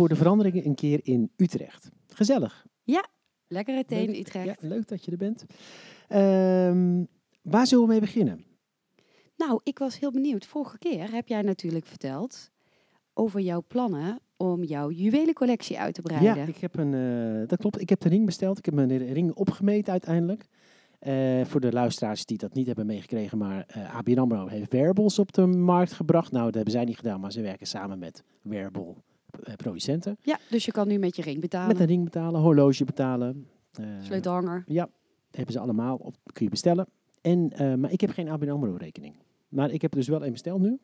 Voor de veranderingen een keer in Utrecht. Gezellig. Lekkere thee in. Utrecht. Ja, leuk dat je er bent. Ehm, waar zullen we mee beginnen? Nou, ik was heel benieuwd. Vorige keer heb jij natuurlijk verteld over jouw plannen om jouw juwelencollectie uit te breiden. Ja, ik heb een, eh, dat klopt. Ik heb de ring besteld. Ik heb mijn ring opgemeten uiteindelijk. Eh, voor de luisteraars die dat niet hebben meegekregen, maar eh ABN AMRO heeft wearables op de markt gebracht. Nou, dat hebben zij niet gedaan, maar ze werken samen met wearable producenten. Ja, dus je kan nu met je ring betalen. Met een ring betalen, horloge betalen. eh, Sleutelhanger. Ja, hebben ze allemaal. Of kun je bestellen. En, eh, maar ik heb geen ABN AMRO rekening. Maar ik heb dus wel een besteld nu.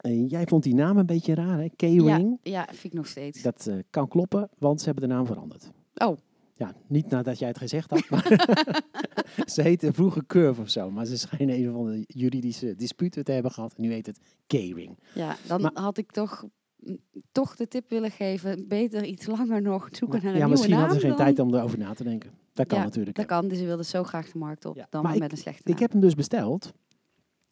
En jij vond die naam een beetje raar, hè? Ja, K-Ring. ja, vind ik nog steeds. Dat eh, kan kloppen, want ze hebben de naam veranderd. Oh, Ja, niet nadat jij het gezegd had, maar ze heette vroeger Curve of zo. Maar ze schijnen een of andere juridische dispute te hebben gehad. En nu heet het K-Ring. ja, dan Maar- had ik toch, toch de tip willen geven. Beter iets langer nog zoeken naar een Ja, nieuwe misschien hadden ze geen dan- tijd om erover na te denken. Dat kan Ja, natuurlijk. Dat kan, dus ze wilden zo graag de markt op. Ja, Dan maar ik- met een slechte Ik naam. heb hem dus besteld.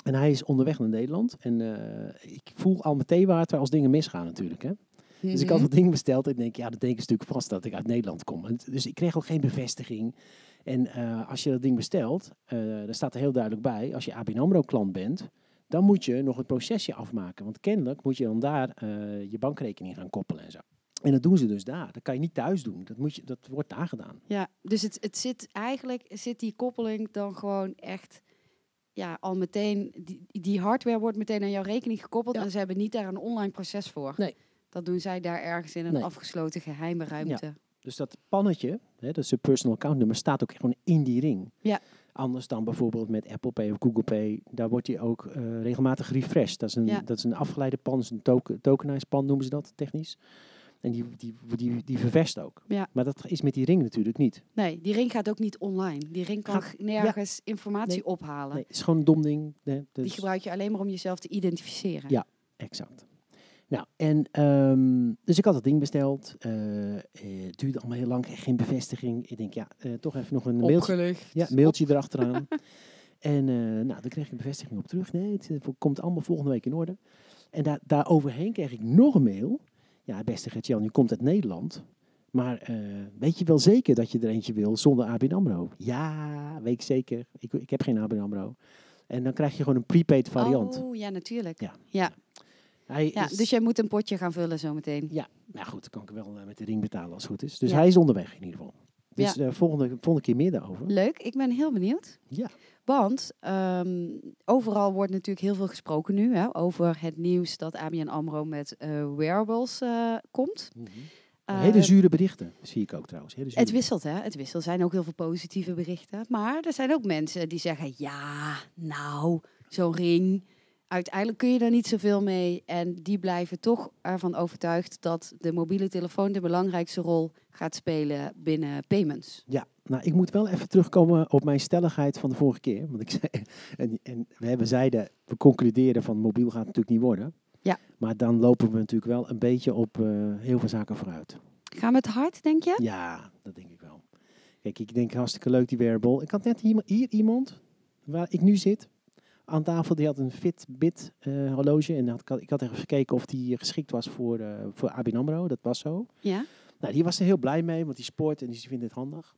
En hij is onderweg naar Nederland. En eh, ik voel al meteen water als dingen misgaan natuurlijk. Hè? Dus ik had Mhm. dat ding besteld en ik denk, ja, dat betekent natuurlijk vast dat ik uit Nederland kom. En dus ik kreeg ook geen bevestiging. En eh, als je dat ding bestelt, eh daar staat er heel duidelijk bij, als je ABN AMRO klant bent, dan moet je nog het procesje afmaken. Want kennelijk moet je dan daar eh, je bankrekening gaan koppelen en zo. En dat doen ze dus daar. Dat kan je niet thuis doen. Dat, moet je, dat wordt daar gedaan. Ja, dus het, het zit eigenlijk, zit die koppeling dan gewoon echt, ja, al meteen, die, die hardware wordt meteen aan jouw rekening gekoppeld Ja. en ze hebben niet daar een online proces voor. Nee. Dat doen zij daar ergens in een Nee. afgesloten geheime ruimte. Dus dat pannetje, hè, dat is een personal account nummer, staat ook gewoon in die ring. Ja. Anders dan bijvoorbeeld met Apple Pay of Google Pay. Daar wordt die ook eh, regelmatig refreshed. Dat is een, Ja. dat is een afgeleide pan, is een token, tokenized pan noemen ze dat technisch. En die, die, die, die ververst ook. Ja. Maar dat is met die ring natuurlijk niet. Nee, die ring gaat ook niet online. Die ring kan Gaat- nergens informatie Nee. ophalen. Nee, het is gewoon een dom ding. Die dus- gebruik je alleen maar om jezelf te identificeren. Ja. Exact. Nou, en ehm, dus ik had dat ding besteld. Eh, eh, het duurde allemaal heel lang, kreeg geen bevestiging. Ik denk, ja, eh, toch even nog een mailtje. Ja, mailtje erachteraan. en eh, nou, dan kreeg ik een bevestiging op terug. Nee, het komt allemaal volgende week in orde. En daar, daar overheen kreeg ik nog een mail. Ja, beste Gertjan, je komt uit Nederland. Maar eh, weet je wel zeker dat je er eentje wil zonder ABN AMRO? Ja, weet ik zeker. Ik, ik heb geen ABN AMRO. En dan krijg je gewoon een prepaid variant. Oh, ja, natuurlijk. Ja. Ja, Hij ja, is, dus jij moet een potje gaan vullen zometeen. Ja, nou goed, dan kan ik wel eh, met de ring betalen als het goed is. Dus Ja. hij is onderweg in ieder geval. Dus Ja. eh, volgende, volgende keer meer daarover. Leuk, ik ben heel benieuwd. Ja. Want ehm, overal wordt natuurlijk heel veel gesproken nu hè, over het nieuws dat ABN AMRO met eh, wearables komt. Eh, Hele zure berichten, zie ik ook trouwens. Het wisselt, hè? Het wisselt. Er zijn ook heel veel positieve berichten. Maar er zijn ook mensen die zeggen: ja, nou, zo'n ring. Uiteindelijk kun je er niet zoveel mee. En die blijven toch ervan overtuigd dat de mobiele telefoon de belangrijkste rol gaat spelen binnen payments. Ja, nou, ik moet wel even terugkomen op mijn stelligheid van de vorige keer. Want ik zei, en, en we hebben zeiden, we concluderen van mobiel gaat het natuurlijk niet worden. Ja. Maar dan lopen we natuurlijk wel een beetje op eh, heel veel zaken vooruit. Gaan we het hard, denk je? Ja, dat denk ik wel. Kijk, ik denk hartstikke leuk die wearable. Ik had net hier, hier iemand, waar ik nu zit, aan tafel. Die had een Fitbit eh horloge. En had, ik had- even gekeken of die geschikt was voor, eh voor ABN AMRO. Dat was zo. Ja. Nou, die was er heel blij mee, want die sport en die vindt het handig.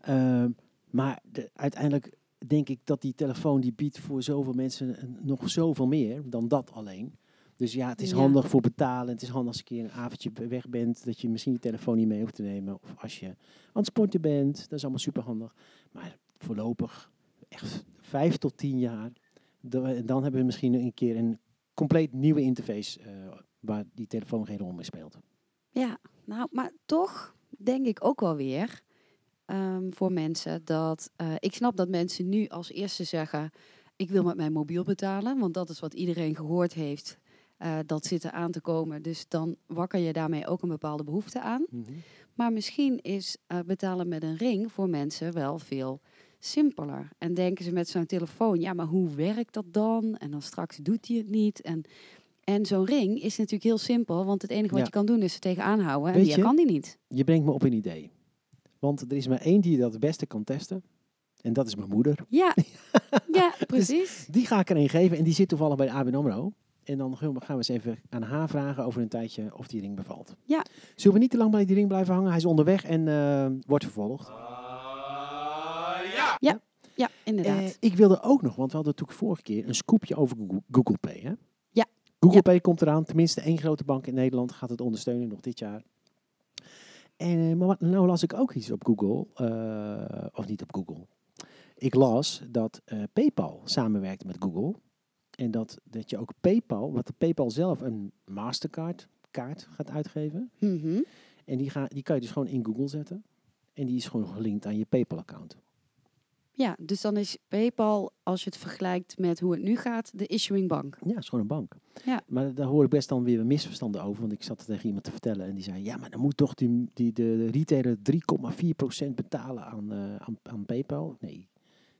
Ehm, maar de, uiteindelijk denk ik dat die telefoon die biedt voor zoveel mensen nog zoveel meer dan dat alleen. Dus ja, het is Ja. handig voor betalen. Het is handig als je een keer een avondje weg bent, dat je misschien je telefoon niet mee hoeft te nemen. Of als je aan het sporten bent, dat is allemaal super handig. Maar voorlopig echt vijf tot tien jaar. Dan, dan hebben we misschien een keer een compleet nieuwe interface eh, waar die telefoon geen rol meer speelt. Ja, nou, maar toch denk ik ook wel weer ehm, voor mensen dat eh, ik snap dat mensen nu als eerste zeggen: ik wil met mijn mobiel betalen, want dat is wat iedereen gehoord heeft eh, dat zit er aan te komen. Dus dan wakker je daarmee ook een bepaalde behoefte aan. Mhm. Maar misschien is betalen met een ring voor mensen wel veel simpeler. En denken ze met zo'n telefoon, ja, maar hoe werkt dat dan? En dan straks doet hij het niet. En, en zo'n ring is natuurlijk heel simpel, want het enige wat Ja. je kan doen is er tegenaan houden. En die kan die niet. Je brengt me op een idee. Want er is maar één die dat het beste kan testen. En dat is mijn moeder. Ja, ja precies. Die ga ik er een geven en die zit toevallig bij de ABN AMRO. En dan gaan we eens even aan haar vragen over een tijdje of die ring bevalt. Ja. Zullen we niet te lang bij die ring blijven hangen? Hij is onderweg en eh, wordt vervolgd. Ja, inderdaad. Eh, ik wilde ook nog, want we hadden natuurlijk vorige keer een scoopje over Google, Pay. Hè? Ja. Google Ja. Pay komt eraan. Tenminste, één grote bank in Nederland gaat het ondersteunen nog dit jaar. En, eh, maar wat- nou las ik ook iets op Google, eh, of niet op Google. Ik las dat PayPal samenwerkt met Google. En dat, dat je ook PayPal, wat de PayPal zelf een Mastercard kaart gaat uitgeven. Mhm. En die, ga, die kan je dus gewoon in Google zetten. En die is gewoon gelinkt aan je PayPal-account. Ja, dus dan is PayPal, als je het vergelijkt met hoe het nu gaat, de issuing bank. Ja, het is gewoon een bank. Ja. Maar daar hoor ik best dan weer misverstanden over. Want ik zat er tegen iemand te vertellen en die zei... Ja, maar dan moet toch die, die, de retailer 3,4% betalen aan, eh, aan, aan PayPal? Nee,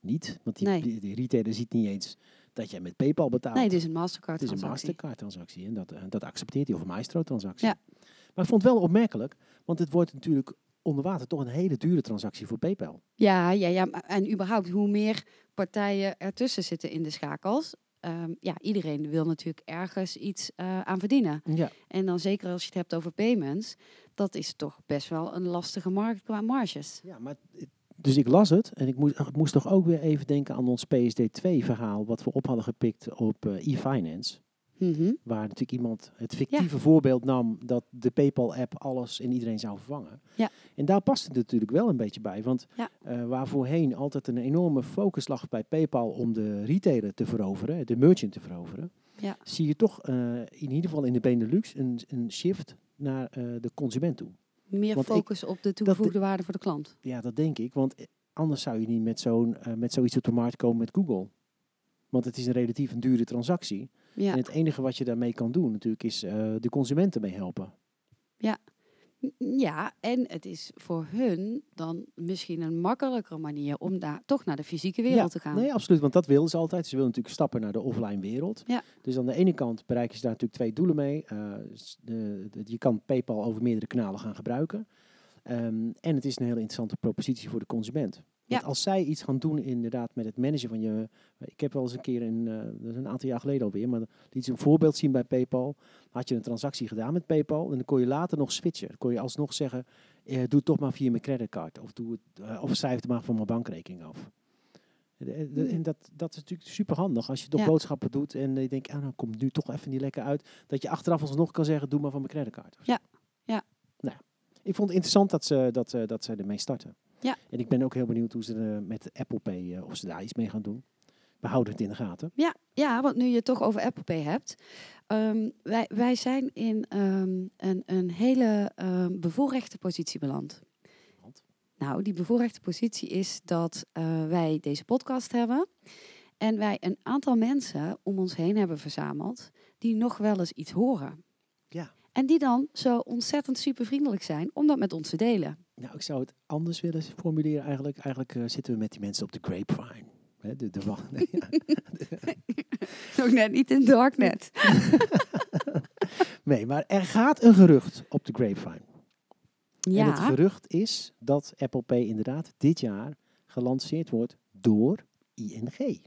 niet. Want die, Nee. die, die retailer ziet niet eens dat jij met PayPal betaalt. Nee, dit is een Mastercard het is een transactie. Mastercard-transactie en dat, eh, dat accepteert hij. Of een Maestro-transactie. Ja. Maar ik vond het wel opmerkelijk. Want het wordt natuurlijk onder water toch een hele dure transactie voor PayPal. Ja, ja, ja. En überhaupt, hoe meer partijen ertussen zitten in de schakels. ehm, ja, iedereen wil natuurlijk ergens iets eh, aan verdienen. Ja. En dan zeker als je het hebt over payments, dat is toch best wel een lastige markt qua marges. Ja, maar dus ik las het en ik moest, moest toch ook weer even denken aan ons PSD2-verhaal, wat we op hadden gepikt op eh, e-finance. Mhm. Waar natuurlijk iemand het fictieve voorbeeld nam dat de PayPal-app alles en iedereen zou vervangen. Ja. En daar past het natuurlijk wel een beetje bij. Want Ja. eh, waar voorheen altijd een enorme focus lag bij PayPal om de retailer te veroveren, de merchant te veroveren, Ja. zie je toch eh, in ieder geval in de Benelux een, een shift naar eh, de consument toe. Meer Want ik- focus op de toegevoegde waarde voor de klant. Ja, dat denk ik. Want anders zou je niet met, zo'n, met zoiets op de markt komen met Google. Want het is een relatief een dure transactie. Ja. En het enige wat je daarmee kan doen natuurlijk is eh, de consumenten mee helpen. Ja, en het is voor hun dan misschien een makkelijkere manier om daar toch naar de fysieke wereld ja, te gaan. Nee, absoluut. Want dat willen ze altijd. Ze willen natuurlijk stappen naar de offline wereld. Ja. Dus aan de ene kant bereiken ze daar natuurlijk twee doelen mee. Eh, de- je kan PayPal over meerdere kanalen gaan gebruiken. Ehm, en het is een hele interessante propositie voor de consument. Want Ja. als zij iets gaan doen inderdaad met het managen van je... Ik heb wel eens een keer, in, eh, dat is een aantal jaar geleden alweer, maar liet ze een voorbeeld zien bij PayPal. Had je een transactie gedaan met PayPal en dan kon je later nog switchen. Dan kon je alsnog zeggen, eh, doe het toch maar via mijn creditcard. Of, doe het, eh, of schrijf het maar van mijn bankrekening af. De- Hmm. En dat, dat is natuurlijk super handig als je toch Ja. boodschappen doet en je denkt, ah, nou komt nu toch even niet lekker uit. Dat je achteraf alsnog kan zeggen, doe maar van mijn creditcard. Ja. Ja. Nou, ik vond het interessant dat ze, dat, eh, dat ze ermee starten. Ja. En ik ben ook heel benieuwd hoe ze er met Apple Pay, eh, of ze daar iets mee gaan doen. We houden het in de gaten. Ja, ja, want nu je het toch over Apple Pay hebt. ehm, wij, wij zijn in ehm, een, een hele ehm, bevoorrechte positie beland. Want? Nou, die bevoorrechte positie is dat eh, wij deze podcast hebben. En wij een aantal mensen om ons heen hebben verzameld die nog wel eens iets horen. Ja. En die dan zo ontzettend super vriendelijk zijn om dat met ons te delen. Nou, ik zou het anders willen formuleren eigenlijk. Eigenlijk eh, zitten we met die mensen op de grapevine. Hè, de, de, nee, ja. Nog net niet in Darknet. nee, maar er gaat een gerucht op de grapevine. En het Ja, gerucht is dat Apple Pay inderdaad dit jaar gelanceerd wordt door ING.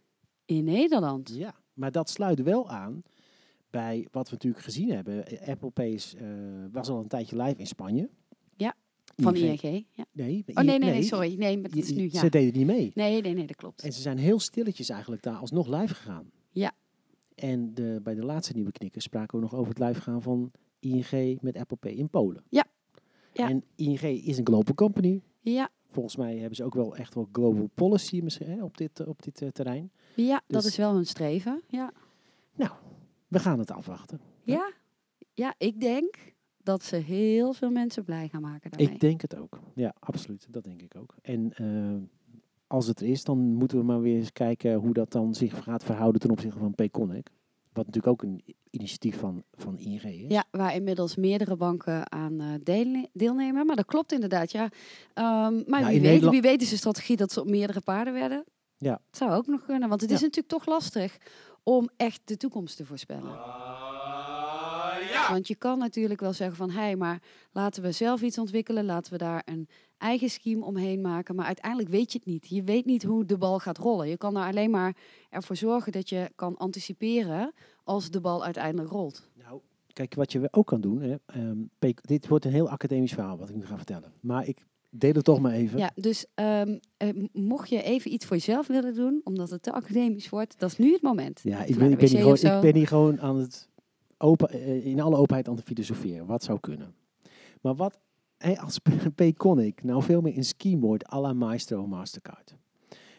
in Nederland. Ja, maar dat sluit wel aan bij wat we natuurlijk gezien hebben. Eh, Apple Pay is, eh, was al een tijdje live in Spanje. Van ING. Ja. Nee, Oh nee, nee, nee, sorry. Nee, maar dat is nu. Ja. Ze deden niet mee. Nee, nee, nee, dat klopt. En ze zijn heel stilletjes eigenlijk daar alsnog live gegaan. Ja. En de, bij de laatste nieuwe knikkers spraken we nog over het live gaan van ING met Apple Pay in Polen. Ja. Ja. En ING is een global company. Ja, Volgens mij hebben ze ook wel echt wel global policy misschien, hè, op dit, op dit eh, terrein. ja dat Dus- is wel een streven. Ja. We gaan het afwachten. Ja. ja, ik denk dat ze heel veel mensen blij gaan maken daarmee. Ik denk het ook. Ja, absoluut. Dat denk ik ook. En eh, als het er is, dan moeten we maar weer eens kijken hoe dat dan zich gaat verhouden ten opzichte van Payconic. Wat natuurlijk ook een initiatief van, van ING is. Ja, waar inmiddels meerdere banken aan eh, deel- deelnemen. Maar dat klopt inderdaad, ja. Ehm, maar Ja, wie, weet, Nederland- wie weet is de strategie dat ze op meerdere paarden werden. Ja. Het zou ook nog kunnen, want het is natuurlijk toch lastig om echt de toekomst te voorspellen. Want je kan natuurlijk wel zeggen van, hé, hey, maar laten we zelf iets ontwikkelen, laten we daar een eigen scheme omheen maken. Maar uiteindelijk weet je het niet. Je weet niet hoe de bal gaat rollen. Je kan er alleen maar ervoor zorgen dat je kan anticiperen als de bal uiteindelijk rolt. Nou, kijk, wat je ook kan doen. Hè, ehm, dit wordt een heel academisch verhaal wat ik nu ga vertellen. Maar ik deel het toch maar even. Ja, dus ehm, eh, mocht je even iets voor jezelf willen doen, omdat het te academisch wordt, dat is nu het moment. Ja, ik ben, ik, ben hier gewoon, ik ben hier gewoon aan het open, eh, in alle openheid aan het filosoferen. Wat zou kunnen. Maar wat eh, als Payconic nou veel meer een scheme wordt à la Maestro Mastercard.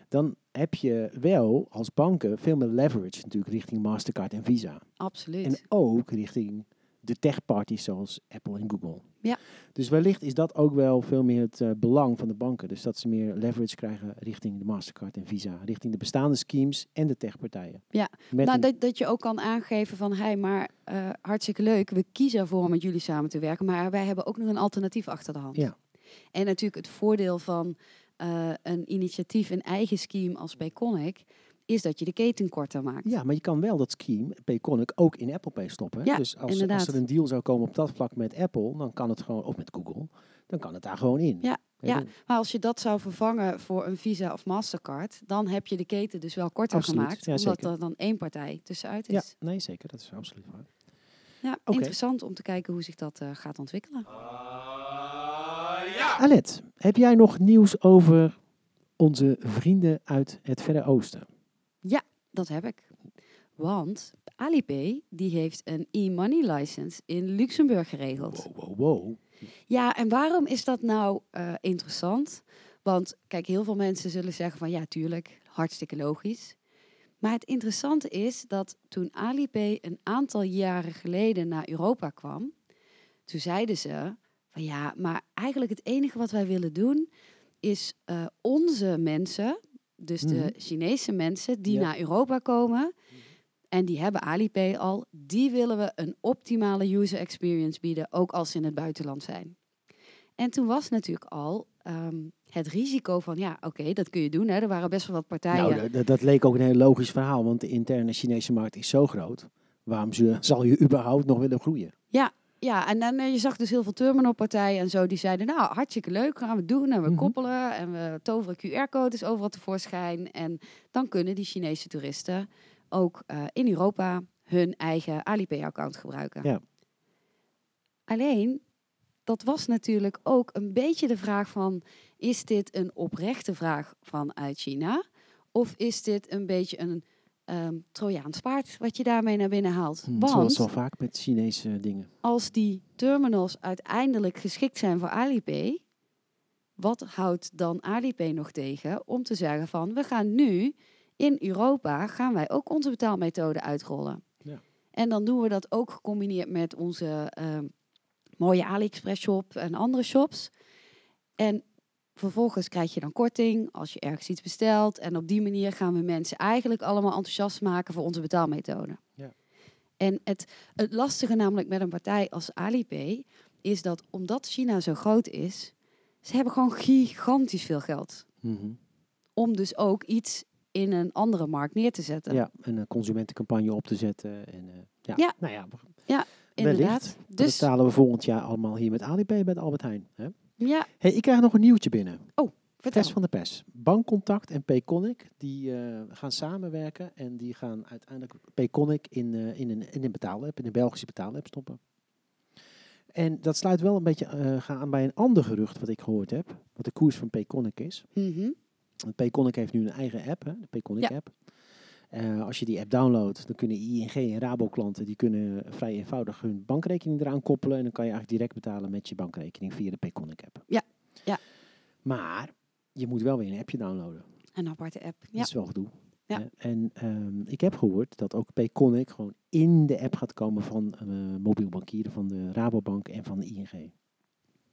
Dan heb je wel als banken veel meer leverage natuurlijk richting Mastercard en Visa. Absoluut. En ook richting de tech-parties zoals Apple en Google. Ja. Dus wellicht is dat ook wel veel meer het eh, belang van de banken. Dus dat ze meer leverage krijgen richting de Mastercard en Visa. Richting de bestaande schemes en de techpartijen. Ja. Met nou, dat, dat je ook kan aangeven van, hé, maar eh, hartstikke leuk, we kiezen ervoor om met jullie samen te werken, maar wij hebben ook nog een alternatief achter de hand. Ja. En natuurlijk het voordeel van eh, een initiatief, een eigen scheme als Payconic, is dat je de keten korter maakt. Ja, maar je kan wel dat scheme, Payconic, ook in Apple Pay stoppen. Ja, dus als, er een deal zou komen op dat vlak met Apple, dan kan het gewoon, of met Google, dan kan het daar gewoon in. Ja, ja. Maar als je dat zou vervangen voor een Visa of Mastercard, dan heb je de keten dus wel korter Absoluut, gemaakt, ja, omdat er dan één partij tussenuit ja, is. nee, zeker. Dat is absoluut waar. Ja, Oké. interessant om te kijken hoe zich dat eh, gaat ontwikkelen. Alet, heb jij nog nieuws over onze vrienden uit het Verre Oosten? Dat heb ik. Want Alipay die heeft een e-money license in Luxemburg geregeld. Wow, wow, wow. Ja, en waarom is dat nou eh, interessant? Want kijk, heel veel mensen zullen zeggen van ja, tuurlijk, hartstikke logisch. Maar het interessante is dat toen Alipay een aantal jaren geleden naar Europa kwam, toen zeiden ze van ja, maar eigenlijk het enige wat wij willen doen is eh, onze mensen, dus de Mhm. Chinese mensen die Ja. naar Europa komen en die hebben Alipay al, die willen we een optimale user experience bieden, ook als ze in het buitenland zijn. En toen was natuurlijk al ehm, het risico van, ja, oké, dat kun je doen. Hè. Er waren best wel wat partijen. Nou, dat, dat leek ook een heel logisch verhaal, want de interne Chinese markt is zo groot. Waarom ze- zal je überhaupt nog willen groeien? Ja, en dan, eh, je zag dus heel veel terminalpartijen en zo, die zeiden, nou, hartstikke leuk, gaan we doen. En we Mhm. koppelen en we toveren QR-codes overal tevoorschijn. En dan kunnen die Chinese toeristen ook eh, in Europa hun eigen Alipay-account gebruiken. Ja. Alleen, dat was natuurlijk ook een beetje de vraag van, is dit een oprechte vraag vanuit China? Of is dit een beetje een ehm Trojaans paard wat je daarmee naar binnen haalt? Hm, Want Zoals wel vaak met Chinese dingen. als die terminals uiteindelijk geschikt zijn voor Alipay, wat houdt dan Alipay nog tegen om te zeggen van we gaan nu in Europa gaan wij ook onze betaalmethode uitrollen. Ja. En dan doen we dat ook gecombineerd met onze ehm, mooie AliExpress shop en andere shops. En vervolgens krijg je dan korting als je ergens iets bestelt. En op die manier gaan we mensen eigenlijk allemaal enthousiast maken voor onze betaalmethode. Ja. En het, het lastige namelijk met een partij als Alipay is dat omdat China zo groot is, ze hebben gewoon gigantisch veel geld. Mhm. Om dus ook iets in een andere markt neer te zetten. Ja, en een consumentencampagne op te zetten. En, eh, ja. Ja. Nou ja, Inderdaad. wellicht. Dat Dus betalen we volgend jaar allemaal hier met Alipay bij de Albert Heijn. Hè? Ja, Hey, ik krijg nog een nieuwtje binnen. vertel. Test van de pers. Bankcontact en Payconic die eh, gaan samenwerken en die gaan uiteindelijk Payconic in, eh, in, een, in een betaalapp, in een Belgische betaalapp stoppen. En dat sluit wel een beetje eh, aan bij een ander gerucht wat ik gehoord heb, wat de koers van Payconic is. Mhm. Want Payconic heeft nu een eigen app, hè, de Payconic Ja. app. Eh, als je die app downloadt, dan kunnen ING en Rabo klanten die kunnen vrij eenvoudig hun bankrekening eraan koppelen en dan kan je eigenlijk direct betalen met je bankrekening via de Payconic app. Ja, ja. Maar je moet wel weer een appje downloaden. Een aparte app. Ja. Dat is wel gedoe. Ja. hè. En ehm, ik heb gehoord dat ook Payconic gewoon in de app gaat komen van eh, mobiel bankieren van de Rabobank en van de ING.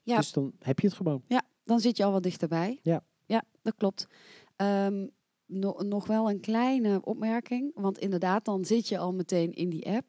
Ja. Dus dan heb je het gewoon. Ja, dan zit je al wat dichterbij. Ja. Ja, dat klopt. Ehm, no- nog wel een kleine opmerking. Want inderdaad, dan zit je al meteen in die app.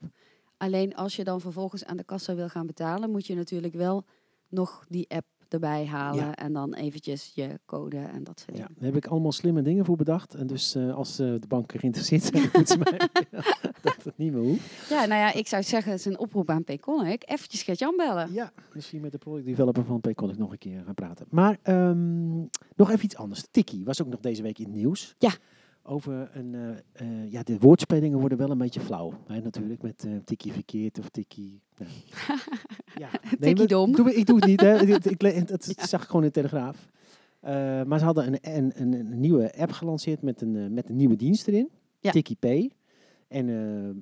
Alleen als je dan vervolgens aan de kassa wil gaan betalen, moet je natuurlijk wel nog die app erbij halen. Ja. En dan eventjes je code en dat soort Ja, dingen. daar heb ik allemaal slimme dingen voor bedacht. En dus eh, als eh, de banken geïnteresseerd zijn, moeten ze mij dat het niet meer hoeft. Ja, nou ja, ik zou zeggen, het is een oproep aan Payconic. Eventjes Gert-Jan bellen. Ja, misschien met de product developer van Payconic nog een keer gaan praten. Maar ehm, nog even iets anders. Tikkie was ook nog deze week in het nieuws. Ja. Over een, eh, eh, ja, de woordspelingen worden wel een beetje flauw. Hè, natuurlijk, met eh tikkie verkeerd of tikkie... Nou. ja. Tikkie dom. Doe, ik doe het niet, hè. ik, zag ik gewoon in de Telegraaf. Maar ze hadden een, een, een, een nieuwe app gelanceerd met een, met een nieuwe dienst erin. Ja. Tikkie Pay. En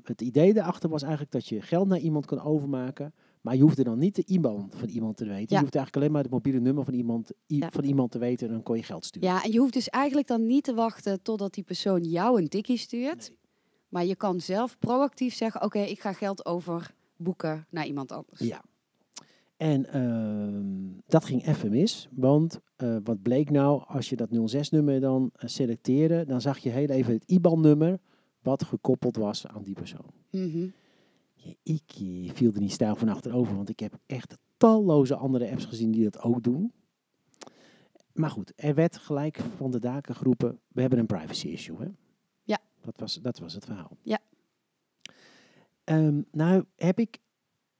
het idee daarachter was eigenlijk dat je geld naar iemand kon overmaken. Maar je hoefde dan niet de IBAN van iemand te weten. Ja. Je hoeft eigenlijk alleen maar het mobiele nummer van iemand, Ja. van iemand te weten. En dan kon je geld sturen. Ja, en je hoeft dus eigenlijk dan niet te wachten totdat die persoon jou een tikkie stuurt. Nee. Maar je kan zelf proactief zeggen, oké, ik ga geld overboeken naar iemand anders. Ja. En ehm, dat ging even mis. Want eh, wat bleek nou, als je dat 06-nummer dan eh, selecteerde, dan zag je heel even het IBAN-nummer wat gekoppeld was aan die persoon. Ja, ik eh, viel er niet stijl van achterover, want ik heb echt talloze andere apps gezien die dat ook doen. Maar goed, er werd gelijk van de daken geroepen, we hebben een privacy issue. Hè? Ja. Dat was, dat was het verhaal. Ja. Ehm, nou heb ik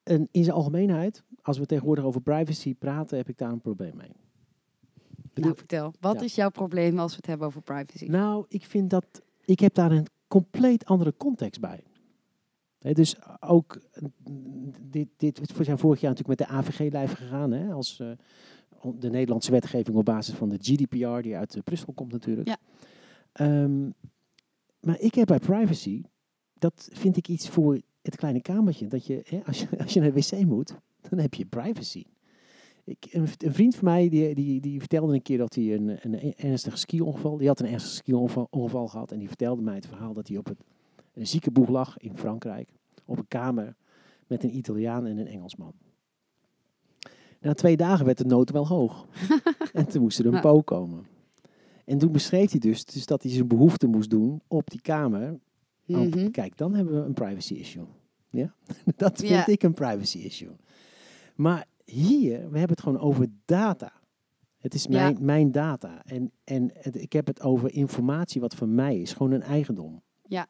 een, in zijn algemeenheid, als we tegenwoordig over privacy praten, heb ik daar een probleem mee. Nou, vertel. Wat Ja. is jouw probleem als we het hebben over privacy? Nou, ik vind dat ik heb daar een compleet andere context bij. Dus ook dit, dit we zijn vorig jaar natuurlijk met de AVG lijf gegaan, hè, als eh, de Nederlandse wetgeving op basis van de GDPR die uit eh, Brussel komt natuurlijk. Ja. Ehm, maar ik heb bij privacy, dat vind ik iets voor het kleine kamertje. Dat je, hè, als je, als je naar de wc moet, dan heb je privacy. Ik, een, een vriend van mij die, die, die vertelde een keer dat hij een, een ernstig ski-ongeval, die had een ernstig ski-ongeval ongeval gehad en die vertelde mij het verhaal dat hij op het, een ziekenboeg lag in Frankrijk, op een kamer met een Italiaan en een Engelsman. Na twee dagen werd de nood wel hoog en toen moest er een po komen. En toen beschreef hij dus, dus dat hij zijn behoefte moest doen op die kamer. Oh, Mhm. Kijk, dan hebben we een privacy issue. Ja? Dat vind ik een privacy issue. Maar hier, we hebben het gewoon over data. Het is Ja. mijn, mijn data. En, en het- ik heb het over informatie wat van mij is. Gewoon een eigendom. Ja.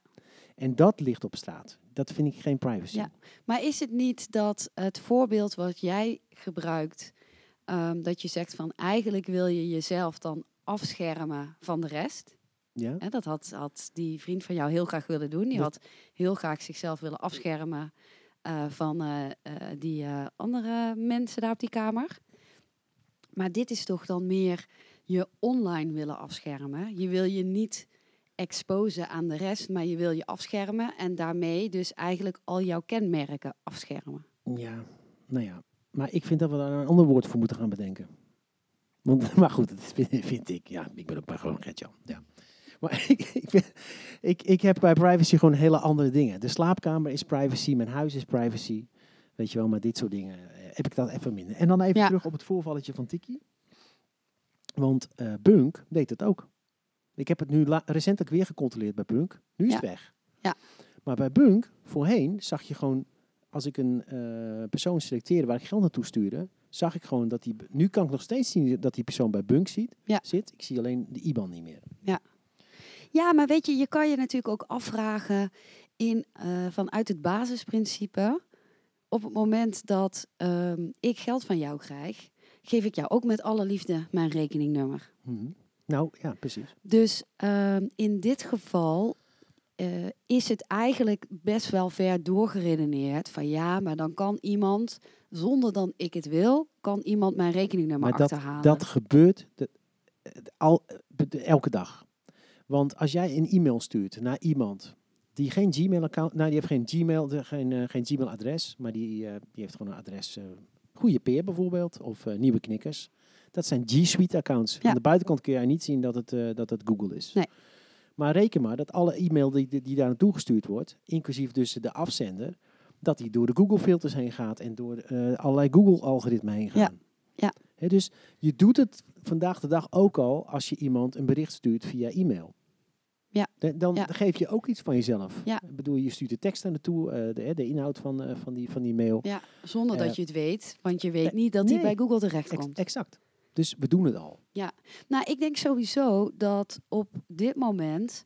En dat ligt op straat. Dat vind ik geen privacy. Ja. Maar is het niet dat het voorbeeld wat jij gebruikt, ehm, dat je zegt van eigenlijk wil je jezelf dan afschermen van de rest? Ja? Hè, dat had, had die vriend van jou heel graag willen doen. Die Dat- had heel graag zichzelf willen afschermen eh, van eh, eh, die andere mensen daar op die kamer. Maar dit is toch dan meer je online willen afschermen. Je wil je niet exposen aan de rest, maar je wil je afschermen en daarmee dus eigenlijk al jouw kenmerken afschermen. Ja, nou ja. Maar ik vind dat we daar een ander woord voor moeten gaan bedenken. Want, maar goed, dat vind, vind ik. Ja, ik ben ook maar gewoon Gertjan. Ja. Maar ik, ik, ben- ik, ik heb bij privacy gewoon hele andere dingen. De slaapkamer is privacy, mijn huis is privacy. Weet je wel, maar dit soort dingen eh, heb ik dat even minder. En dan even Ja. terug op het voorvalletje van Tiki. Want eh, Bunk deed het ook. Ik heb het nu recentelijk weer gecontroleerd bij Bunk. Nu is het Ja. weg. Ja. Maar bij Bunk, voorheen, zag je gewoon als ik een eh, persoon selecteerde waar ik geld naartoe stuurde, zag ik gewoon dat die. Nu kan ik nog steeds zien dat die persoon bij Bunk ziet, Ja. zit. Ik zie alleen de IBAN niet meer. Ja, maar weet je, je kan je natuurlijk ook afvragen in, eh, vanuit het basisprincipe. Op het moment dat ehm, ik geld van jou krijg, geef ik jou ook met alle liefde mijn rekeningnummer. Mhm. Nou ja, precies. Dus ehm, in dit geval eh, is het eigenlijk best wel ver doorgeredeneerd van ja, maar dan kan iemand, zonder dan ik het wil, kan iemand mijn rekeningnummer Maar dat, achterhalen. dat gebeurt de- de- al, elke dag. Want als jij een e-mail stuurt naar iemand die geen Gmail-account, nou die heeft geen Gmail, geen, eh, geen Gmail-adres, maar die, eh, die heeft gewoon een adres, eh Goede Peer bijvoorbeeld, of eh, Nieuwe Knikkers. Dat zijn G Suite-accounts. Ja. Aan de buitenkant kun je niet zien dat het, eh, dat het Google is. Nee. Maar reken maar dat alle e-mail die, die, daar naartoe gestuurd wordt, inclusief dus de afzender, dat die door de Google-filters heen gaat en door eh, allerlei Google-algoritmen heen gaan. Ja. Ja. Dus je doet het vandaag de dag ook al als je iemand een bericht stuurt via e-mail. Ja. De- Dan Ja. geef je ook iets van jezelf. Ja. Ik bedoel, je stuurt de tekst naar naartoe, eh de, de inhoud van, van, die, van die mail. Ja, zonder dat je het weet. Want je weet niet dat die nee. bij Google Ex- terechtkomt. exact. Dus we doen het al. Nou, ik denk sowieso dat op dit moment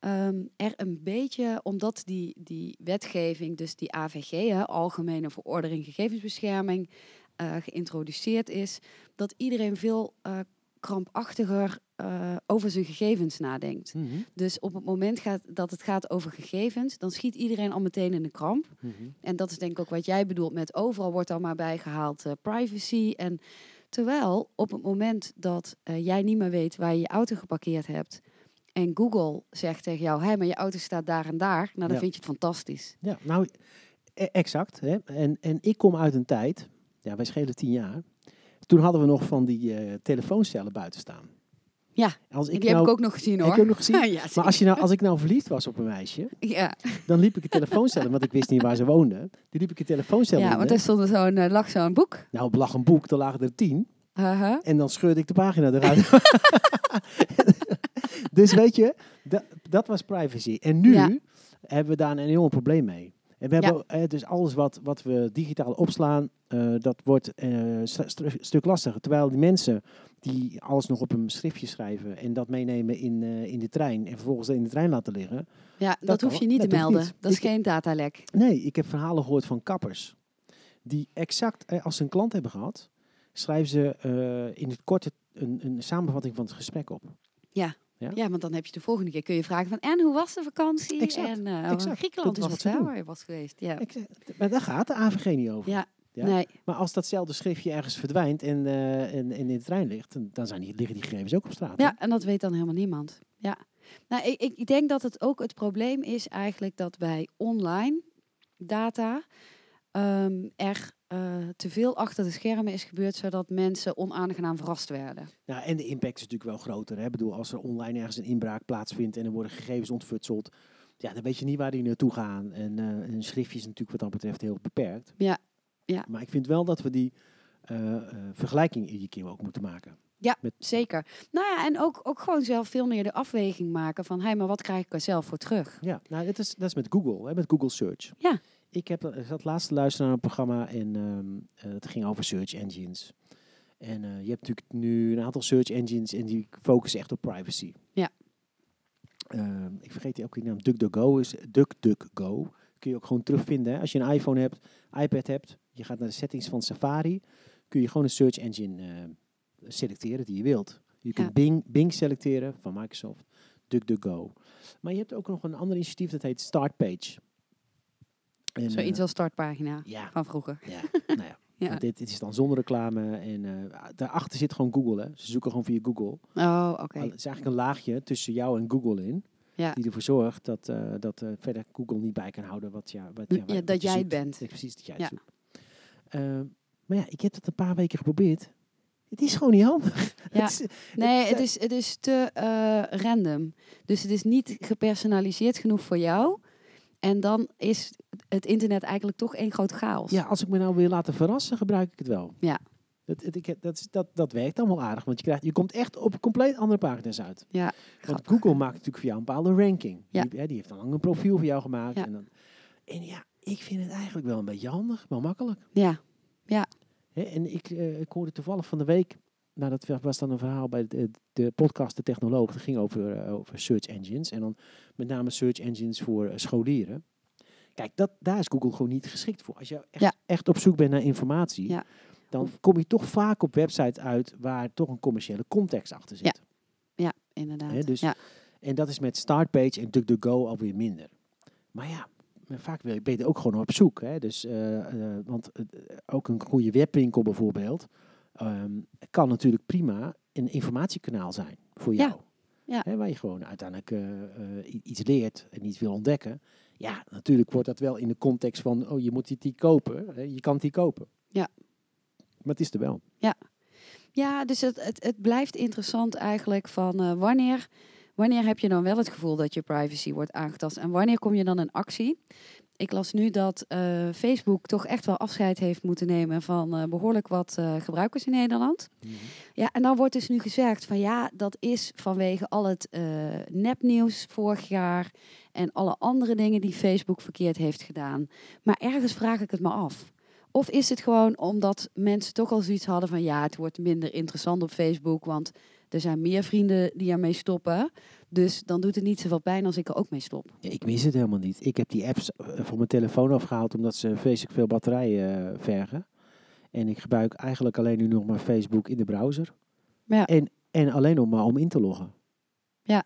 ehm, er een beetje, omdat die, die wetgeving, dus die AVG, hè, Algemene Verordening Gegevensbescherming, eh, geïntroduceerd is, dat iedereen veel eh, krampachtiger eh, over zijn gegevens nadenkt. Mhm. Dus op het moment gaat, dat het gaat over gegevens, dan schiet iedereen al meteen in de kramp. Mhm. En dat is denk ik ook wat jij bedoelt met overal wordt dan maar bijgehaald eh, privacy. En terwijl op het moment dat eh, jij niet meer weet waar je je auto geparkeerd hebt en Google zegt tegen jou, hé, maar je auto staat daar en daar, nou dan Ja. vind je het fantastisch. Ja, nou, e- exact. Hè? En, en ik kom uit een tijd, ja, wij schelen tien jaar. Toen hadden we nog van die eh, telefooncellen buiten staan. Ja, Als ik die nou, heb ik ook nog gezien heb hoor. ook nog gezien? ja, Maar als, je nou, als ik nou verliefd was op een meisje, ja. dan liep ik een telefooncel, want ik wist niet waar ze woonde. Die liep ik een telefooncel ja, in. want er stond zo'n, eh, lag zo'n boek. Nou, op lag een boek, er lagen er tien. En dan scheurde ik de pagina eruit. dus weet je, dat, dat was privacy. En nu Ja. hebben we daar een enorm probleem mee. En we hebben eh, dus alles wat, wat we digitaal opslaan, eh, dat wordt eh, een stuk lastiger. Terwijl die mensen die alles nog op een schriftje schrijven en dat meenemen in, in de trein en vervolgens in de trein laten liggen. Ja, dat, hoef je niet Dat te melden. niet. Dat is Ik- geen datalek. Nee, ik heb verhalen gehoord van kappers. Die exact, als ze een klant hebben gehad, schrijven ze in het korte een, een samenvatting van het gesprek op. Ja. Ja, want dan heb je de volgende keer kun je vragen van en hoe was de vakantie? Exact, En exact. Griekenland was daar doen. waar je was geweest. Ja. Maar daar gaat de AVG niet over. Ja. Ja. Nee, Maar als datzelfde schriftje ergens verdwijnt en, eh, en, en in de trein ligt, dan- zijn die, liggen die gegevens ook op straat. hè? Ja, en dat weet dan helemaal niemand. Ja. Nou, ik, ik denk dat het ook het probleem is eigenlijk dat bij online data ehm, er eh, te veel achter de schermen is gebeurd, zodat mensen onaangenaam verrast werden. Nou, en de impact is natuurlijk wel groter. Hè? Ik bedoel, als er online ergens een inbraak plaatsvindt en er worden gegevens ontfutseld, ja, dan weet je niet waar die naartoe gaan. En eh, een schriftje is natuurlijk wat dat betreft heel beperkt. Ja, ja. Maar ik vind wel dat we die eh, vergelijking iedere keer ook moeten maken. Zeker. Nou ja, en ook, ook gewoon zelf veel meer de afweging maken van, hé, maar wat krijg ik er zelf voor terug? Ja, nou, dat is, dat is met Google, hè, met Google Search. Ja. Ik heb ik zat laatst te luisteren naar een programma en ehm, eh, het ging over search engines. En eh, je hebt natuurlijk nu een aantal search engines en die focussen echt op privacy. Ja. Ehm, ik vergeet die ook die naam. DuckDuckGo is DuckDuckGo. Kun je ook gewoon terugvinden. Hè? Als je een iPhone hebt, iPad hebt, je gaat naar de settings van Safari, kun je gewoon een search engine eh, selecteren die je wilt. Je kunt Ja. Bing, Bing selecteren van Microsoft, DuckDuckGo. Maar je hebt ook nog een ander initiatief dat heet Startpage. En, Zoiets eh, als startpagina ja, van vroeger. ja, nou ja. Dit, dit is dan zonder reclame en eh, daarachter zit gewoon Google. Hè. Ze zoeken gewoon via Google. Oh, oké. Het is eigenlijk een laagje tussen jou en Google in. Ja. Die ervoor zorgt dat, eh, dat verder Google niet bij kan houden wat, ja, wat, Ja, ja, wat- wat dat jij zoekt. het bent. Precies, dat jij Ja. het zoekt. Eh, maar ja, ik heb dat een paar weken geprobeerd. Het is gewoon niet handig. Ja. Het is- Nee, het is, het is te random. Dus het is niet gepersonaliseerd genoeg voor jou. En dan is het internet eigenlijk toch één groot chaos. ja, als ik me nou wil laten verrassen, gebruik ik het wel. Ja. Dat, dat, is- dat, dat werkt dan wel aardig, want je, krijgt, je komt echt op compleet andere pagina's uit. Ja, Want grappig. Google maakt natuurlijk voor jou een bepaalde ranking. Ja. Die, hè, die heeft dan lang een profiel voor jou gemaakt. Ja. En, dan, en ja, ik vind het eigenlijk wel een beetje handig, wel makkelijk. Ja, Hè, en ik, eh, ik hoorde toevallig van de week, nou dat was dan een verhaal bij de, de podcast De Technoloog, dat ging over, eh, over search engines. En dan met name search engines voor eh, scholieren. Kijk, dat, daar is Google gewoon niet geschikt voor. Als je echt, Ja. echt op zoek bent naar informatie, Ja. dan kom je toch vaak op websites uit waar toch een commerciële context achter zit. ja inderdaad. Hè, dus- ja. En dat is met Startpage en DuckDuckGo alweer minder. Maar ja, vaak ben je ook gewoon op zoek. Hè? Dus, eh, eh, want ook een goede webwinkel bijvoorbeeld ehm, kan natuurlijk prima een informatiekanaal zijn voor Ja, jou. Ja. Hè, waar je gewoon uiteindelijk eh, eh, iets leert en iets wil ontdekken. Ja, natuurlijk wordt dat wel in de context van, oh je moet dit die kopen. Hè? Je kan het die kopen. Ja. Maar het is er wel. Ja, dus het, het, het blijft interessant eigenlijk van eh, wanneer, wanneer heb je dan wel het gevoel dat je privacy wordt aangetast en wanneer kom je dan in actie? Ik las nu dat eh, Facebook toch echt wel afscheid heeft moeten nemen van eh, behoorlijk wat eh, gebruikers in Nederland. Ja, en dan wordt dus nu gezegd van ja, dat is vanwege al het nepnieuws vorig jaar en alle andere dingen die Facebook verkeerd heeft gedaan. Maar ergens vraag ik het me af. Of is het gewoon omdat mensen toch al zoiets hadden van ja, het wordt minder interessant op Facebook, want er zijn meer vrienden die ermee stoppen. Dus dan doet het niet zoveel pijn als ik er ook mee stop. Ja, ik mis het helemaal niet. Ik heb die apps eh, van mijn telefoon afgehaald omdat ze vreselijk veel batterij eh, vergen. En ik gebruik eigenlijk alleen nu nog maar Facebook in de browser. Ja. En, en alleen nog maar om in te loggen. Ja.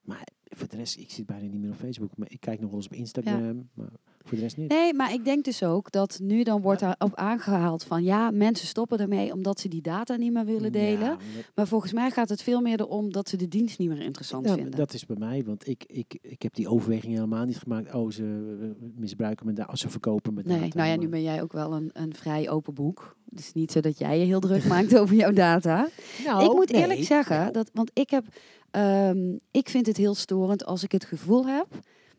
Maar voor de rest, ik zit bijna niet meer op Facebook. Maar ik kijk nog wel eens op Instagram. Maar voor de rest niet. Nee, maar ik denk dus ook dat nu dan wordt daarop aangehaald van ja, mensen stoppen ermee omdat ze die data niet meer willen delen. Ja, maar- volgens mij gaat het veel meer erom dat ze de dienst niet meer interessant Ja, vinden. dat is bij mij, want ik, ik, ik heb die overweging helemaal niet gemaakt. Oh, ze eh, misbruiken mijn data, ze verkopen mijn Nee, data. nou ja, nu ben jij ook wel een, een vrij open boek. Het is niet zo dat jij je heel druk maakt over jouw data. Nou, ik moet nee. eerlijk zeggen, dat, want ik, heb, ehm, ik vind het heel storend als ik het gevoel heb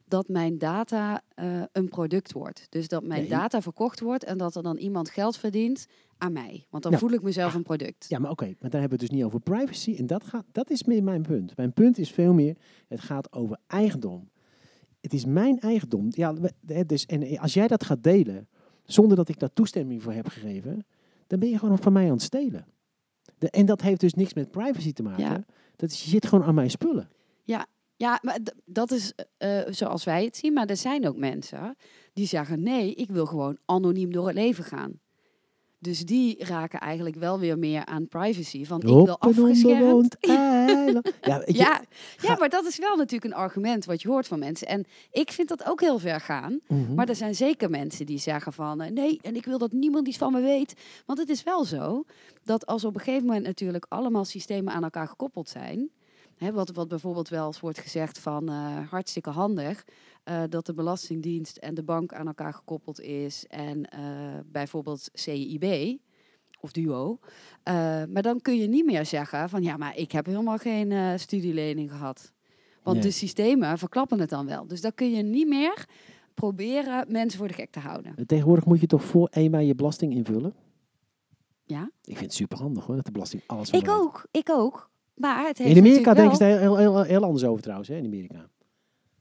dat mijn data eh, een product wordt. Dus dat mijn Nee. data verkocht wordt en dat er dan iemand geld verdient aan mij. Want dan Nou, voel ik mezelf een product. Ja, maar oké, maar dan hebben we het dus niet over privacy. En dat, gaat, dat is meer mijn punt. Mijn punt is veel meer, het gaat over eigendom. Het is mijn eigendom. Ja, dus, en als jij dat gaat delen, zonder dat ik daar toestemming voor heb gegeven, dan ben je gewoon van mij aan het stelen. De, en dat heeft dus niks met privacy te maken. Ja. Dat is, je zit gewoon aan mijn spullen. Ja, maar d- dat is eh, zoals wij het zien. Maar er zijn ook mensen die zeggen: nee, ik wil gewoon anoniem door het leven gaan. Dus die raken eigenlijk wel weer meer aan privacy. Van ik wil afgeschermd. Ja, je, Ja, maar dat is wel natuurlijk een argument wat je hoort van mensen. En ik vind dat ook heel ver gaan. Mhm. Maar er zijn zeker mensen die zeggen van eh, nee, en ik wil dat niemand iets van me weet. Want het is wel zo dat als op een gegeven moment natuurlijk allemaal systemen aan elkaar gekoppeld zijn. Hè, wat, wat bijvoorbeeld wel eens wordt gezegd van eh, hartstikke handig. eh, dat de Belastingdienst en de bank aan elkaar gekoppeld is. En eh, bijvoorbeeld CIB of Duo. Eh, maar dan kun je niet meer zeggen van ja, maar ik heb helemaal geen eh, studielening gehad. Want Nee. de systemen verklappen het dan wel. Dus dan kun je niet meer proberen mensen voor de gek te houden. Tegenwoordig moet je toch voor 1 mei je belasting invullen? Ja. Ik vind het super handig hoor, dat de belasting alles Ik weet. ook, ik ook. Maar het heeft In Amerika denken ze heel, heel, heel anders over trouwens, hè, in Amerika.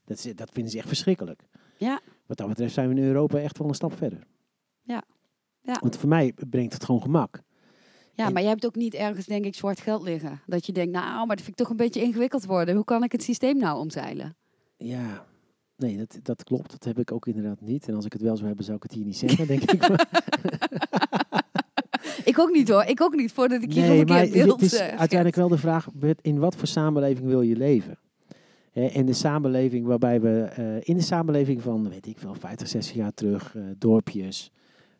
Dat, is, dat vinden ze echt verschrikkelijk. Ja. Wat dat betreft zijn we in Europa echt wel een stap verder. Ja. Ja. Want voor mij brengt het gewoon gemak. Ja, En- maar je hebt ook niet ergens, denk ik, zwart geld liggen. Dat je denkt, nou, maar dat vind ik toch een beetje ingewikkeld worden. Hoe kan ik het systeem nou omzeilen? Ja, nee, dat, dat klopt. Dat heb ik ook inderdaad niet. En als ik het wel zou hebben, zou ik het hier niet zeggen, denk ik. Maar, Ik ook niet hoor, ik ook niet, voordat ik hier nee, een verkeerd beeld het is uiteindelijk wel de vraag, in wat voor samenleving wil je leven? En de samenleving waarbij we, eh, in de samenleving van, weet ik wel, 50, 60 jaar terug, eh, dorpjes.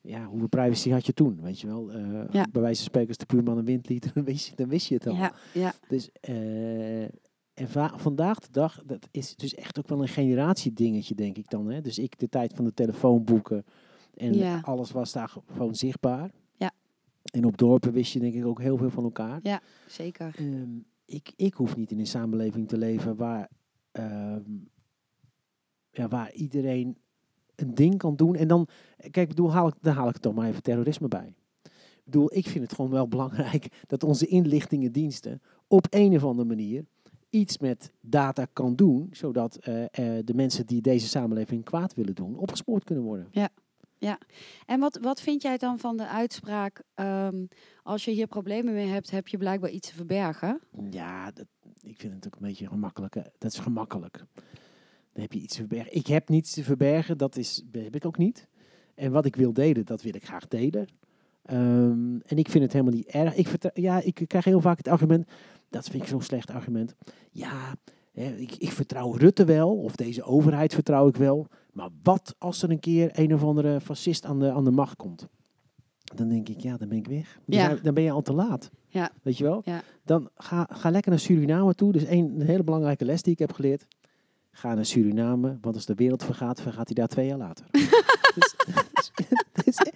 Ja, hoeveel privacy had je toen, weet je wel? Eh, Ja. Bij wijze van spreken, als de buurman een wind liet, dan wist je, dan wist je het al. Ja, ja, Dus, en va- vandaag de dag, dat is dus echt ook wel een generatiedingetje, denk ik dan. Hè? Dus ik, de tijd van de telefoonboeken en Ja. alles was daar gewoon zichtbaar. Ja. En op dorpen wist je denk ik ook heel veel van elkaar. ja, zeker. Ehm, ik, ik hoef niet in een samenleving te leven waar, ehm, ja, waar iedereen een ding kan doen. En dan, kijk, bedoel, haal ik, dan haal ik toch maar even terrorisme bij. Ik bedoel, ik vind het gewoon wel belangrijk dat onze inlichtingendiensten op een of andere manier iets met data kan doen, zodat eh, eh, de mensen die deze samenleving kwaad willen doen, opgespoord kunnen worden. En wat, wat vind jij dan van de uitspraak, ehm, als je hier problemen mee hebt, heb je blijkbaar iets te verbergen? Ja, dat, ik vind het ook een beetje gemakkelijk. Dat is gemakkelijk. Dan heb je iets te verbergen. Ik heb niets te verbergen, dat is, heb ik ook niet. En wat ik wil delen, dat wil ik graag delen. Ehm, en ik vind het helemaal niet erg. Ik, ja, ik krijg heel vaak het argument, dat vind ik zo'n slecht argument. Ja, ik, ik vertrouw Rutte wel, of deze overheid vertrouw ik wel. Maar wat als er een keer een of andere fascist aan de, aan de macht komt? Dan denk ik, ja, dan ben ik weg. Dan, Ja. zijn- dan ben je al te laat. Ja. Weet je wel? Ja. Dan ga, ga lekker naar Suriname toe. Dus een, een hele belangrijke les die ik heb geleerd. Ga naar Suriname, want als de wereld vergaat, vergaat hij daar twee jaar later. Dus- dus- dus-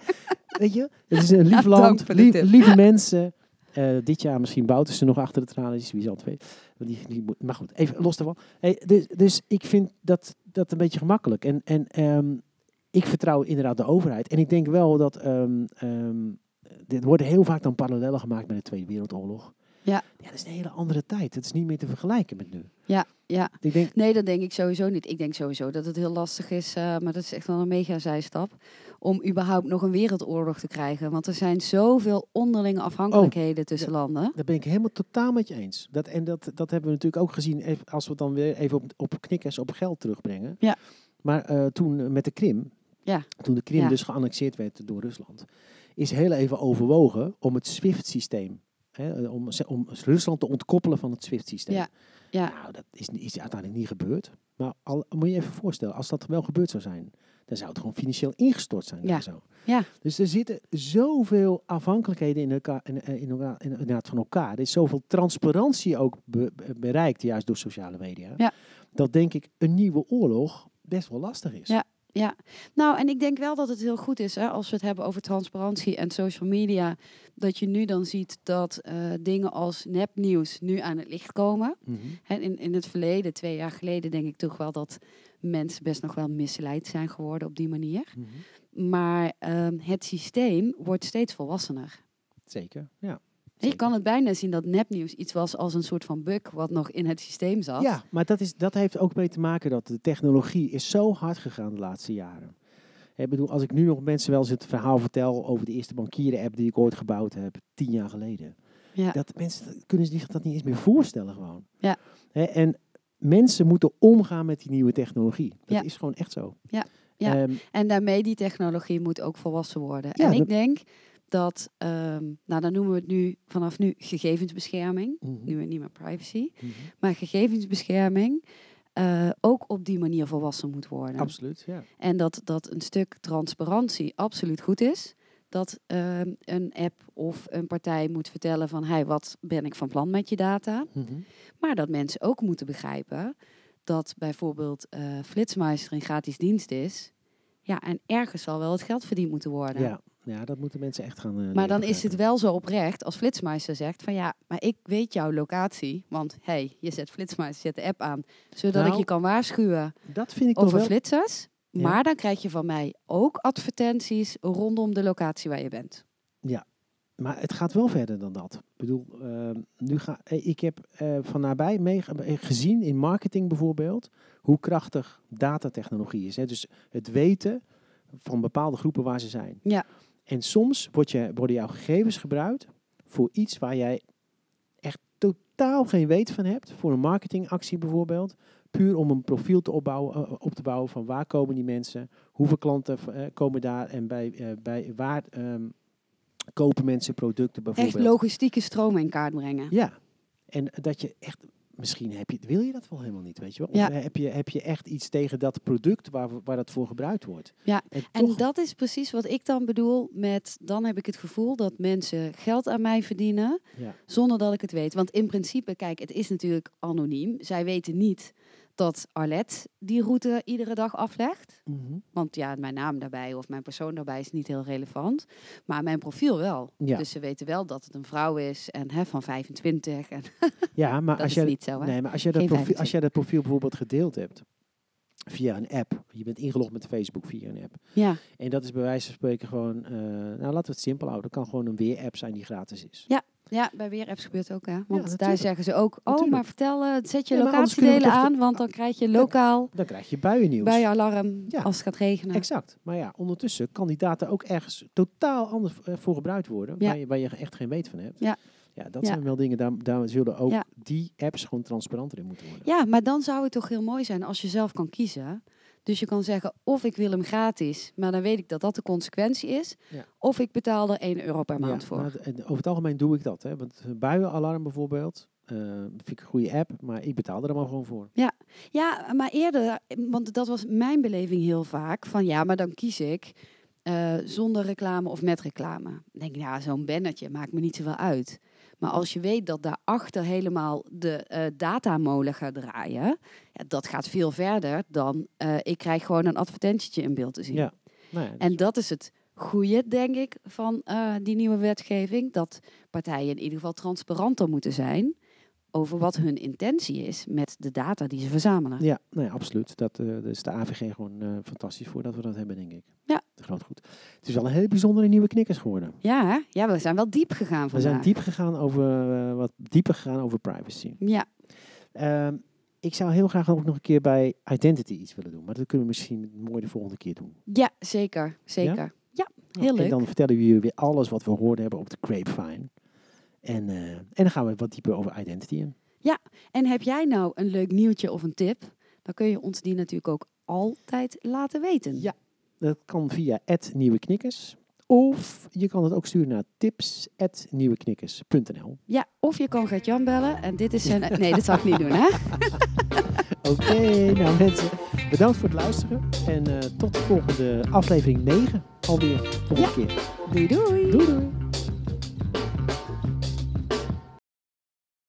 weet je, het is een lief land, lief- lieve mensen. Eh, dit jaar misschien Bouten ze nog achter de tralies, wie zal het weten. Die, maar goed, even los daarvan. Dus, dus ik vind dat, dat een beetje gemakkelijk. En, en ehm, ik vertrouw inderdaad de overheid. En ik denk wel dat. ehm ehm, dit worden heel vaak dan parallellen gemaakt met de Tweede Wereldoorlog. Ja. ja. Dat is een hele andere tijd. Het is niet meer te vergelijken met nu. Ja, ja. Ik denk, Nee, dat denk ik sowieso niet. Ik denk sowieso dat het heel lastig is, eh, maar dat is echt wel een mega zijstap, om überhaupt nog een wereldoorlog te krijgen. Want er zijn zoveel onderlinge afhankelijkheden tussen landen. daar ben ik helemaal totaal met je eens. Dat, en dat, dat hebben we natuurlijk ook gezien, even, als we het dan weer even op, op knikkers op geld terugbrengen. Ja. Maar eh, toen eh, met de Krim, Ja. toen de Krim Ja. dus geannexeerd werd door Rusland, is heel even overwogen om het SWIFT-systeem, hè, om, om Rusland te ontkoppelen van het SWIFT-systeem. Ja. Ja. Nou, dat is, is uiteindelijk niet gebeurd. Maar al, moet je even voorstellen, als dat wel gebeurd zou zijn, dan zou het gewoon financieel ingestort zijn. Ja. Zo. Ja. Dus er zitten zoveel afhankelijkheden in elkaar, in, in, in, elkaar- in- inderdaad van elkaar. Er is zoveel transparantie ook be- be- bereikt, juist door sociale media. Ja. Dat denk ik een nieuwe oorlog best wel lastig is. Ja. Ja, nou en ik denk wel dat het heel goed is hè, als we het hebben over transparantie en social media. Dat je nu dan ziet dat eh, dingen als nepnieuws nu aan het licht komen. Mhm. Hè, in, in het verleden, twee jaar geleden, denk ik toch wel dat mensen best nog wel misleid zijn geworden op die manier. Mhm. Maar ehm, het systeem wordt steeds volwassener. Zeker, ja. Je kan het bijna zien dat nepnieuws iets was als een soort van bug wat nog in het systeem zat. Ja, maar dat, is, dat heeft ook mee te maken dat de technologie is zo hard gegaan de laatste jaren. Ik bedoel, als ik nu nog mensen wel eens het verhaal vertel over de eerste bankieren-app die ik ooit gebouwd heb, tien jaar geleden. Ja. Dat mensen kunnen zich dat niet eens meer voorstellen gewoon. Ja. En mensen moeten omgaan met die nieuwe technologie. Dat Ja. is gewoon echt zo. Ja. Ja. Ehm, En daarmee die technologie moet ook volwassen worden. Ja, en ik denk dat, ehm, nou dan noemen we het nu vanaf nu gegevensbescherming. mhm, Nu niet meer privacy. mhm. Maar gegevensbescherming eh, ook op die manier volwassen moet worden. Absoluut, ja. En dat, dat een stuk transparantie absoluut goed is. Dat ehm, een app of een partij moet vertellen van... Hey, wat ben ik van plan met je data? Mhm. Maar dat mensen ook moeten begrijpen... dat bijvoorbeeld eh Flitsmeister een gratis dienst is... Ja, en ergens zal wel het geld verdiend moeten worden. Ja. Ja, dat moeten mensen echt gaan eh, Maar dan is het wel zo oprecht als Flitsmeister zegt van ja, maar ik weet jouw locatie. Want hey, je zet Flitsmeister, zet de app aan, zodat ik Nou, je kan waarschuwen Dat vind ik over wel... flitsers. Ja. Maar dan krijg je van mij ook advertenties rondom de locatie waar je bent. Maar het gaat wel verder dan dat. Ik bedoel, ehm, nu ga, eh, ik heb eh, van nabij mee, gezien in marketing bijvoorbeeld, hoe krachtig datatechnologie is. Hè? Dus het weten van bepaalde groepen waar ze zijn. Ja. En soms wordt je, worden jouw gegevens gebruikt voor iets waar jij echt totaal geen weet van hebt. Voor een marketingactie bijvoorbeeld. Puur om een profiel te opbouwen, eh, op te bouwen van waar komen die mensen, hoeveel klanten eh, komen daar en bij, eh, bij waar ehm, kopen mensen producten bijvoorbeeld. Echt logistieke stromen in kaart brengen. Ja, en dat je echt, misschien heb je, wil je dat wel helemaal niet, weet je wel? Of Ja. heb, je, heb je echt iets tegen dat product waar, waar dat voor gebruikt wordt? Ja, En, dat is precies wat ik dan bedoel met, dan heb ik het gevoel dat mensen geld aan mij verdienen ja, zonder dat ik het weet. Want in principe, kijk, het is natuurlijk anoniem. Zij weten niet dat Arlet die route iedere dag aflegt. mhm. Want ja, mijn naam daarbij of mijn persoon daarbij is niet heel relevant. Maar mijn profiel wel. Ja. Dus ze weten wel dat het een vrouw is en hè, van 25. En ja, maar als jij, niet zo, hè? nee, maar als jij, dat profiel, 25. als jij dat profiel bijvoorbeeld gedeeld hebt via een app, je bent ingelogd met Facebook via een app, Ja, en dat is bij wijze van spreken gewoon, eh, nou laten we het simpel houden, dat kan gewoon een weer-app zijn die gratis is. ja, bij weer apps gebeurt het ook, hè? Want daar natuurlijk. zeggen ze ook, oh, Natuurlijk. maar vertel, eh, zet je Ja, locatiedelen aan, want dan krijg je lokaal Dan krijg je buiennieuws. bij alarm Ja. als het gaat regenen. Exact. Maar ja, ondertussen kan die data ook ergens totaal anders eh, voor gebruikt worden, Ja. waar, je, waar je echt geen weet van hebt. Ja. Ja, dat Ja. zijn wel dingen, daar, daar zullen ook Ja. die apps gewoon transparanter in moeten worden. Ja, maar dan zou het toch heel mooi zijn als je zelf kan kiezen. Dus je kan zeggen, of ik wil hem gratis, maar dan weet ik dat dat de consequentie is. Ja. Of ik betaal er 1 euro per maand Ja, voor. maar en over het algemeen doe ik dat. Hè. Want een buienalarm bijvoorbeeld, eh, vind ik een goede app, maar ik betaal er allemaal gewoon voor. Ja, maar eerder, want dat was mijn beleving heel vaak, van ja, maar dan kies ik eh, zonder reclame of met reclame. Dan denk ik, ja, zo'n bannetje maakt me niet zoveel uit. Maar als je weet dat daarachter helemaal de eh, datamolen gaat draaien, ja, dat gaat veel verder dan eh, ik krijg gewoon een advertentietje in beeld te zien. Ja. Nou ja, En dat is het goede, denk ik, van eh, die nieuwe wetgeving. Dat partijen in ieder geval transparanter moeten zijn. Over wat hun intentie is met de data die ze verzamelen. Ja, nou ja, absoluut. Dat, eh, daar is de AVG gewoon eh, fantastisch voor dat we dat hebben, denk ik. Ja. Groot goed. Het is wel een hele bijzondere nieuwe knikkers geworden. Ja, hè? ja, we zijn wel diep gegaan We vandaag. zijn diep gegaan over, eh, wat dieper gegaan over privacy. Ja, Ehm, ik zou heel graag ook nog een keer bij identity iets willen doen. Maar dat kunnen we misschien mooi de volgende keer doen. ja zeker. Zeker. Ja, heel En leuk. dan vertellen we jullie weer alles wat we gehoord hebben op de Grapevine. En, eh, en dan gaan we wat dieper over identity in. En heb jij nou een leuk nieuwtje of een tip? Dan kun je ons die natuurlijk ook altijd laten weten. Ja. Dat kan via @nieuweknikkers. Of je kan het ook sturen naar tips@nieuweknikkers.nl. Ja, of je kan Gert-Jan bellen en dit is zijn... Nee, dat zal ik niet doen, hè? Oké, nou mensen, bedankt voor het luisteren. En eh, tot de volgende aflevering 9 alweer. Volgende keer. Doei doei! Doei doei!